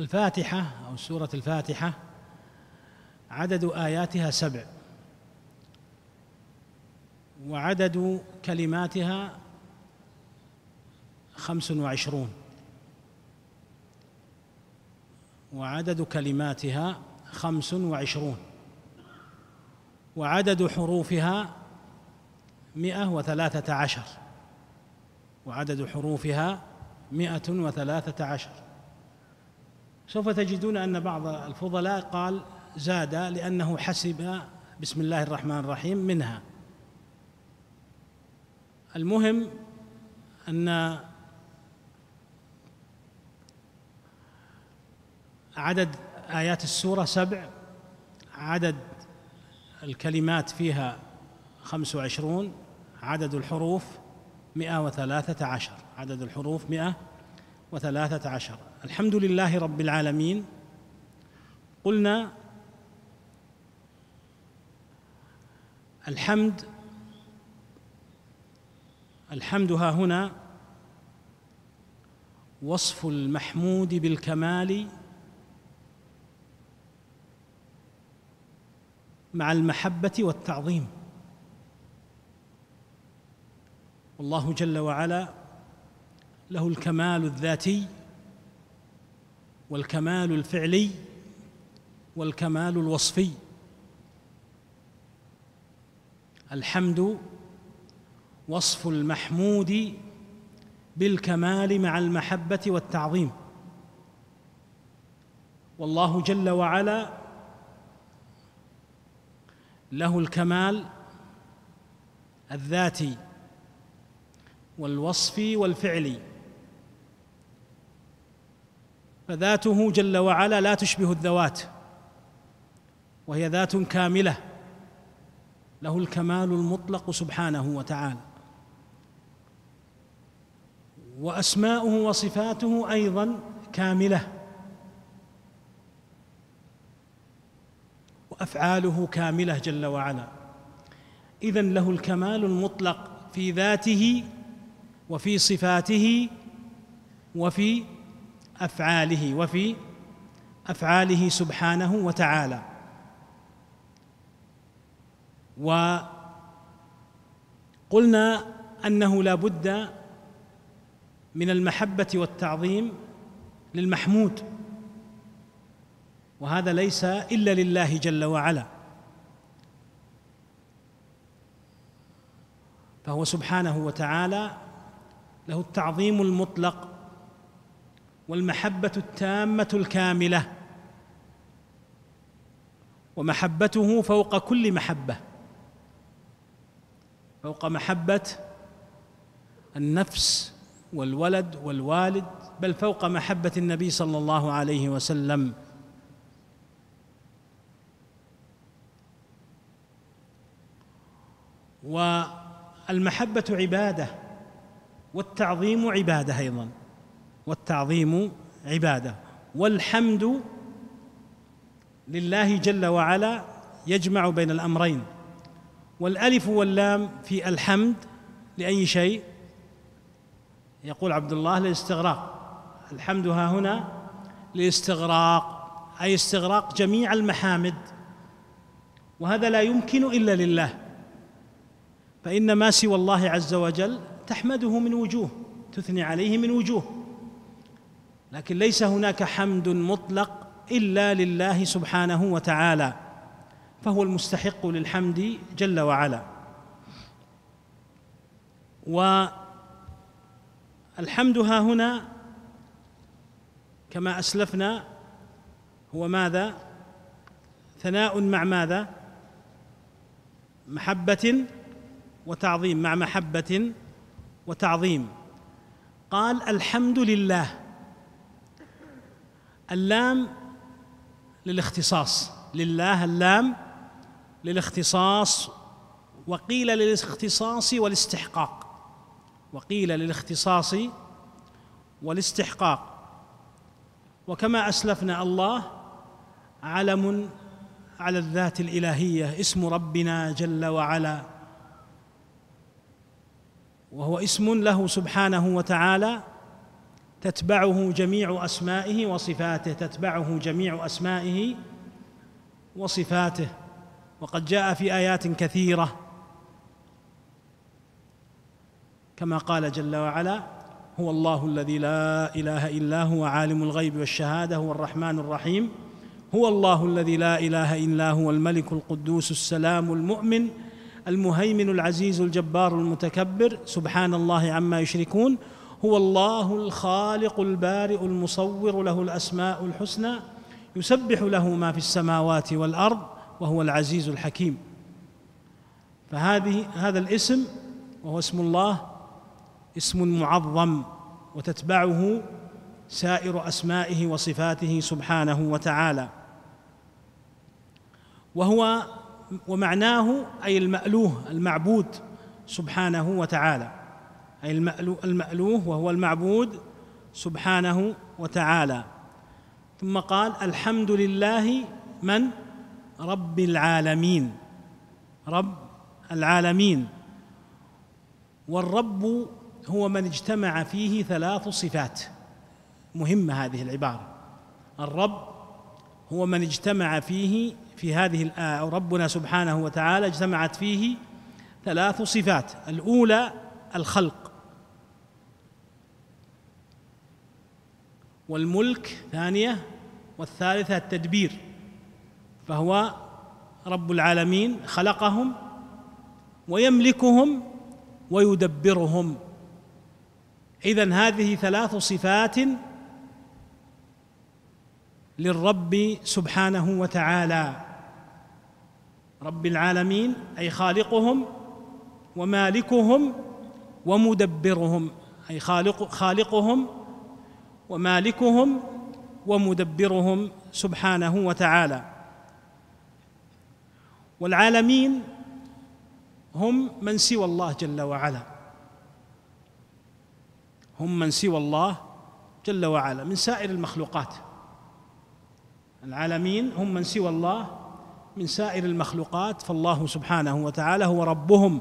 الفاتحة أو سورة الفاتحة عدد آياتها سبع. وعدد كلماتها خمس وعشرون. وعدد كلماتها خمس وعشرون. وعدد حروفها مئة وثلاثة عشر. وعدد حروفها مئة وثلاثة عشر. سوف تجدون أن بعض الفضلاء قال زاد لأنه حسب بسم الله الرحمن الرحيم منها. المهم أن عدد آيات السورة سبع عدد الكلمات فيها خمس وعشرون عدد الحروف مئة وثلاثة عشر عدد الحروف مئة وثلاثة عشر. الحمد لله رب العالمين. قلنا الحمد الحمد ها هنا وصف المحمود بالكمال مع المحبة والتعظيم. والله جل وعلا له الكمال الذاتي والكمال الفعلي والكمال الوصفي. الحمد وصف المحمود بالكمال مع المحبة والتعظيم. والله جل وعلا له الكمال الذاتي والوصفي والفعلي. فذاته جل وعلا لا تشبه الذوات وهي ذات كاملة له الكمال المطلق سبحانه وتعالى. وأسماؤه وصفاته أيضا كاملة وأفعاله كاملة جل وعلا. اذا له الكمال المطلق في ذاته وفي صفاته وفي أفعاله وفي أفعاله سبحانه وتعالى. وقلنا أنه لا بد من المحبة والتعظيم للمحمود وهذا ليس إلا لله جل وعلا. فهو سبحانه وتعالى له التعظيم المطلق والمحبة التامة الكاملة. ومحبته فوق كل محبة. فوق محبة النفس والولد والوالد بل فوق محبة النبي صلى الله عليه وسلم. والمحبة عبادة والتعظيم عبادة أيضا. والتعظيم عبادة. والحمد لله جل وعلا يجمع بين الأمرين. والألف واللام في الحمد لأي شيء. يقول عبد الله للاستغراق. الحمد ها هنا لاستغراق أي استغراق جميع المحامد. وهذا لا يمكن إلا لله. فإن ما سوى الله عز وجل تحمده من وجوه تثني عليه من وجوه. لكن ليس هناك حمد مطلق إلا لله سبحانه وتعالى فهو المستحق للحمد جل وعلا. والحمد ها هنا كما أسلفنا هو ماذا؟ ثناء مع ماذا؟ محبة وتعظيم مع محبة وتعظيم. قال الحمد لله. اللام للاختصاص. لله اللام للاختصاص. وقيل للاختصاص والاستحقاق. وقيل للاختصاص والاستحقاق. وكما أسلفنا الله علم على الذات الإلهية اسم ربنا جل وعلا. وهو اسم له سبحانه وتعالى. تتبعه جميع أسمائه وصفاته تتبعه جميع أسمائه وصفاته. وقد جاء في آيات كثيرة. كما قال جل وعلا هو الله الذي لا إله إلا هو عالم الغيب والشهادة هو الرحمن الرحيم. هو الله الذي لا إله إلا هو الملك القدوس السلام المؤمن المهيمن العزيز الجبار المتكبر. سبحان الله عما يشركون. هو الله الخالق البارئ المصور له الأسماء الحسنى يسبح له ما في السماوات والأرض وهو العزيز الحكيم. فهذه هذا الاسم وهو اسم الله اسم معظم وتتبعه سائر أسمائه وصفاته سبحانه وتعالى. وهو ومعناه أي المألوه المعبود سبحانه وتعالى. أي المألوه وهو المعبود سبحانه وتعالى. ثم قال الحمد لله من؟ رب العالمين. رب العالمين. والرب هو من اجتمع فيه ثلاث صفات. مهمة هذه العبارة. الرب هو من اجتمع فيه في هذه الآية ربنا سبحانه وتعالى اجتمعت فيه ثلاث صفات. الأولى الخلق. والملك ثانية والثالثة التدبير فهو رب العالمين خلقهم ويملكهم ويدبرهم. إذن هذه ثلاث صفات للرب سبحانه وتعالى. رب العالمين أي خالقهم ومالكهم ومدبرهم أي خالق خالقهم ومالكهم ومدبرهم سبحانه وتعالى. والعالمين هم من سوى الله جل وعلا. هم من سوى الله جل وعلا من سائر المخلوقات. العالمين هم من سوى الله من سائر المخلوقات فالله سبحانه وتعالى هو ربهم.